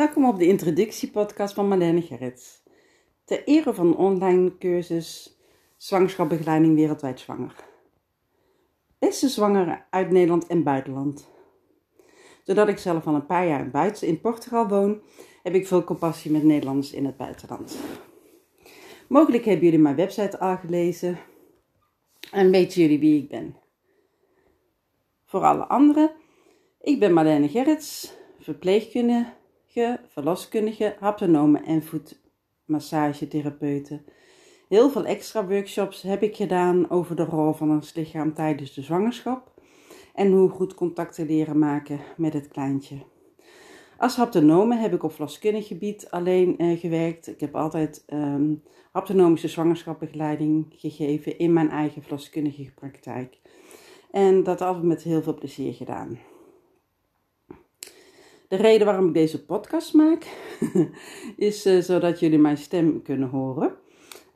Welkom op de introductiepodcast van Marlene Gerrits. Ter ere van online cursus Zwangerschapbegeleiding Wereldwijd Zwanger. Beste zwangeren uit Nederland en buitenland. Doordat ik zelf al een paar jaar buiten, in Portugal woon, heb ik veel compassie met Nederlanders in het buitenland. Mogelijk hebben jullie mijn website al gelezen en weten jullie wie ik ben. Voor alle anderen, ik ben Marlene Gerrits, verpleegkundige verloskundige, haptonome en voetmassagetherapeuten. Heel veel extra workshops heb ik gedaan over de rol van ons lichaam tijdens de zwangerschap en hoe goed contact te leren maken met het kleintje. Als haptonome heb ik op verloskundig gebied alleen eh, gewerkt. Ik heb altijd um, haptonomische zwangerschapbegeleiding gegeven in mijn eigen verloskundige praktijk. En dat altijd met heel veel plezier gedaan. De reden waarom ik deze podcast maak, is uh, zodat jullie mijn stem kunnen horen.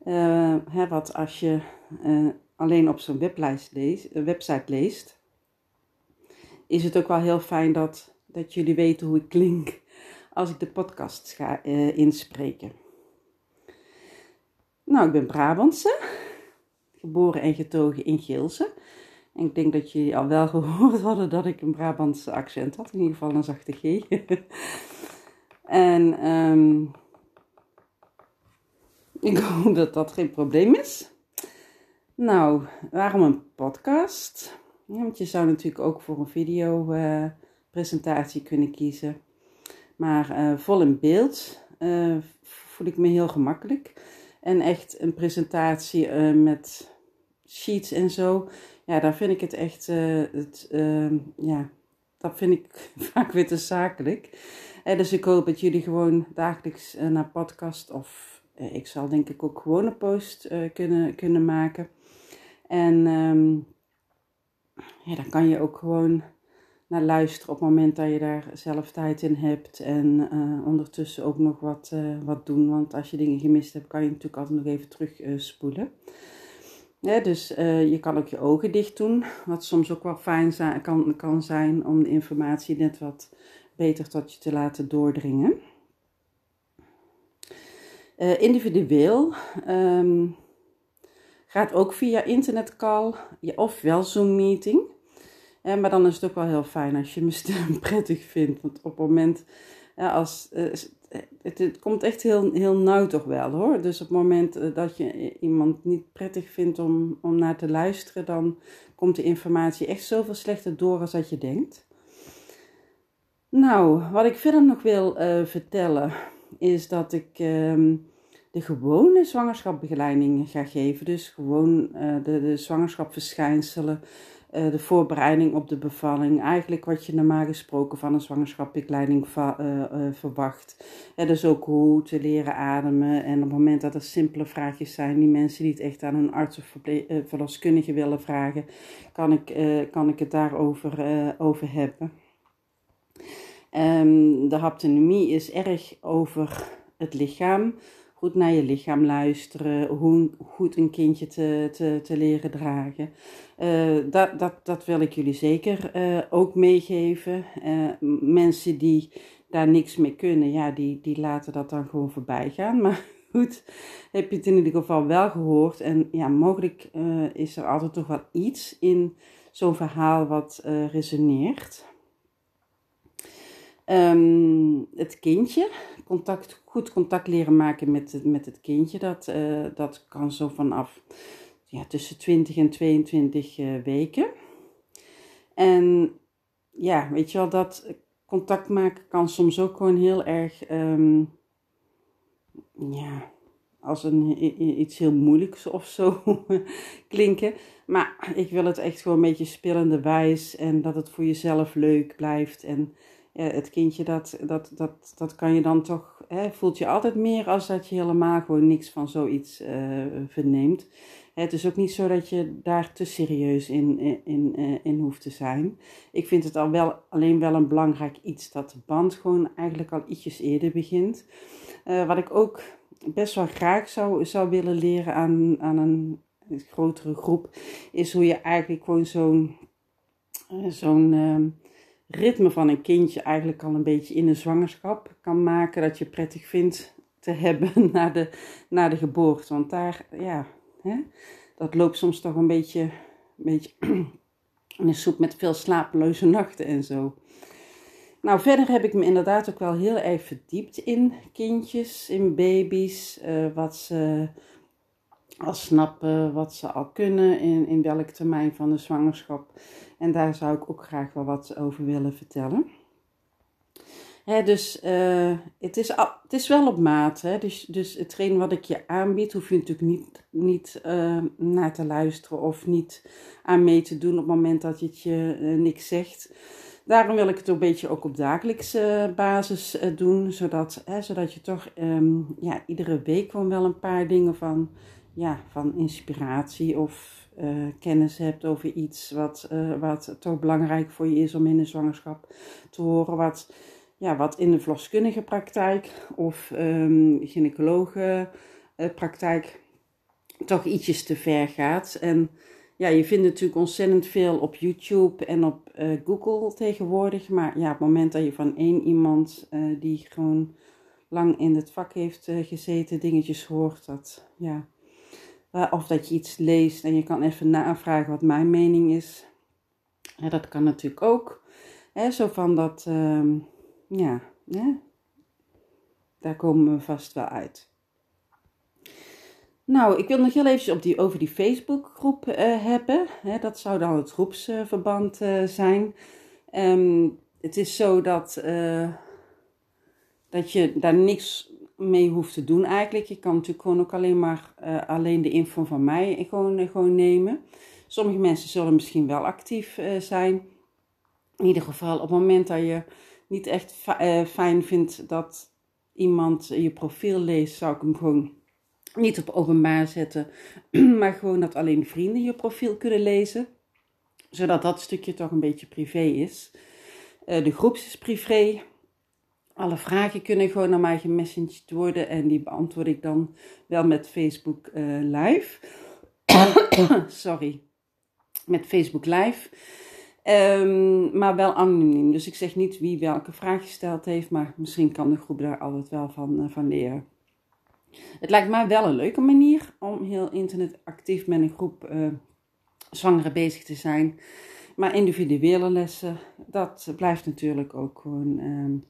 Uh, hè, wat als je uh, alleen op zo'n website leest, is het ook wel heel fijn dat, dat jullie weten hoe ik klink als ik de podcast ga inspreken. Nou, ik ben Brabantse, geboren en getogen in Geelse. Ik denk dat jullie al wel gehoord hadden dat ik een Brabantse accent had. In ieder geval een zachte G. en um, ik hoop dat dat geen probleem is. Nou, waarom een podcast? Ja, want je zou natuurlijk ook voor een video uh, presentatie kunnen kiezen. Maar uh, vol in beeld uh, voel ik me heel gemakkelijk. En echt een presentatie met sheets en zo ja, daar vind ik het echt, uh, het, uh, ja, dat vind ik vaak weer te zakelijk. Uh, dus ik hoop dat jullie gewoon dagelijks uh, naar podcast of ik zal denk ik ook gewoon een post kunnen, kunnen maken. En um, ja, dan kan je ook gewoon naar luisteren op het moment dat je daar zelf tijd in hebt. En ondertussen ook nog wat, wat doen. Want als je dingen gemist hebt, kan je natuurlijk altijd nog even terugspoelen. spoelen. Ja, dus uh, je kan ook je ogen dicht doen, wat soms ook wel fijn kan, kan zijn om de informatie net wat beter tot je te laten doordringen. Uh, individueel um, gaat ook via internetcall of wel Zoom meeting. Uh, maar dan is het ook wel heel fijn als je me stem prettig vindt. Want op het moment ja, als, het, het, komt echt heel, heel nauw toch wel hoor. Dus op het moment eh, dat je iemand niet prettig vindt om, om naar te luisteren, dan komt de informatie echt zoveel slechter door als dat je denkt. Nou, wat ik verder nog wil uh, vertellen, is dat ik uh, de gewone zwangerschapbegeleiding ga geven. Dus gewoon uh, de, de zwangerschapverschijnselen eh, de voorbereiding op de bevalling. Eigenlijk wat je normaal gesproken van een zwangerschapbegeleiding uh, verwacht. dus ook hoe te leren ademen. En op het moment dat er simpele vraagjes zijn, die mensen die het echt aan hun arts of verloskundige willen vragen, kan ik, kan ik het daarover over hebben. Um, de haptonomie is erg over het lichaam goed naar je lichaam luisteren, hoe goed een kindje te, te, te leren dragen. Uh, dat, dat, dat wil ik jullie zeker uh, ook meegeven. Uh, mensen die daar niks mee kunnen, ja, die, die laten dat dan gewoon voorbij gaan. Maar goed, heb je het in ieder geval wel gehoord. En ja, mogelijk is er altijd toch wel iets in zo'n verhaal wat resoneert. Um, het kindje, contact, goed contact leren maken met het, met het kindje, dat, uh, dat kan zo vanaf ja, tussen 20 en 22 uh, eh, weken. En ja, weet je wel, dat contact maken kan soms ook gewoon heel erg, um, ja, als een, iets heel moeilijks of zo klinken. Maar ik wil het echt gewoon een beetje spillende wijs en dat het voor jezelf leuk blijft. En het kindje, dat, dat, dat, dat kan je dan toch, hè, voelt je altijd meer als dat je helemaal gewoon niks van zoiets uh, verneemt. Het is ook niet zo dat je daar te serieus in, in, in, eh, in hoeft te zijn. Ik vind het al wel, alleen wel een belangrijk iets dat de band gewoon eigenlijk al ietsjes eerder begint. Wat ik ook best wel graag zou, zou willen leren aan, aan een grotere groep, is hoe je eigenlijk gewoon zo'n zo'n ehm, ritme van een kindje eigenlijk al een beetje in de zwangerschap kan maken. Dat je prettig vindt te hebben na de, na de geboorte. Want daar, ja, hè, dat loopt soms toch een beetje, een beetje in soep met veel slapeloze nachten en zo. Nou, verder heb ik me inderdaad ook wel heel erg verdiept in kindjes, in baby's, uh, wat ze al snappen, wat ze al kunnen, in, in welk termijn van de zwangerschap. En daar zou ik ook graag wel wat over willen vertellen. Dus uh, het, is, het is wel op maat. Hè? Dus, dus hetgeen wat ik je aanbied, hoef je natuurlijk niet, niet uh, naar te luisteren of niet aan mee te doen op het moment dat je het je uh, niks zegt. Daarom wil ik het een beetje ook op dagelijkse basis doen, zodat, hè, zodat je toch um, ja, iedere week gewoon wel een paar dingen van, ja, van inspiratie of kennis hebt over iets wat, wat toch belangrijk voor je is om in de zwangerschap te horen. Wat, ja, wat in de verloskundige praktijk of um, gynaecologe praktijk toch ietsjes te ver gaat. En ja, je vindt natuurlijk ontzettend veel op YouTube en op Google tegenwoordig. Maar ja, op het moment dat je van één iemand die gewoon lang in het vak heeft gezeten, dingetjes hoort, dat ja. Of dat je iets leest en je kan even navragen wat mijn mening is. Dat kan natuurlijk ook. Hè, zo van dat, uh, ja, ja, daar komen we vast wel uit. Nou, ik wil nog heel even op die, over die Facebookgroep uh, hebben. Hè, dat zou dan het groepsverband uh, zijn. Um, het is zo dat, dat je daar niks mee hoeft te doen eigenlijk. Je kan natuurlijk gewoon ook alleen maar alleen de info van mij gewoon, gewoon nemen. Sommige mensen zullen misschien wel actief zijn. In ieder geval op het moment dat je niet echt fijn vindt dat iemand je profiel leest, zou ik hem gewoon niet op openbaar zetten, maar gewoon dat alleen vrienden je profiel kunnen lezen. Zodat dat stukje toch een beetje privé is. De groeps is privé. Alle vragen kunnen gewoon naar mij gemessaged worden en die beantwoord ik dan wel met Facebook uh, Live. Sorry. Met Facebook Live. Um, maar wel anoniem. Dus ik zeg niet wie welke vraag gesteld heeft, maar misschien kan de groep daar altijd wel van, uh, van leren. Het lijkt mij wel een leuke manier om heel internet actief met een groep uh, zwangeren bezig te zijn. Maar individuele lessen, dat blijft natuurlijk ook gewoon um,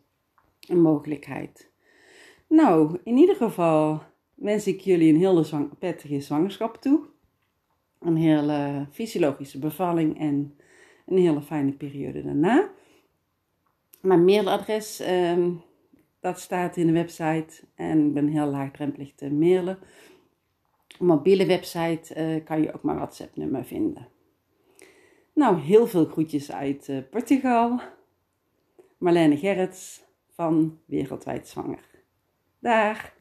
een mogelijkheid. Nou, in ieder geval wens ik jullie een hele zwang prettige zwangerschap toe. Een hele fysiologische bevalling en een hele fijne periode daarna. Mijn mailadres um, dat staat in de website en ik ben heel laagdrempelig te mailen. Mobiele website uh, kan je ook mijn WhatsApp-nummer vinden. Nou, heel veel groetjes uit uh, Portugal. Marlene Gerrits van Wereldwijd Zwanger. Daar.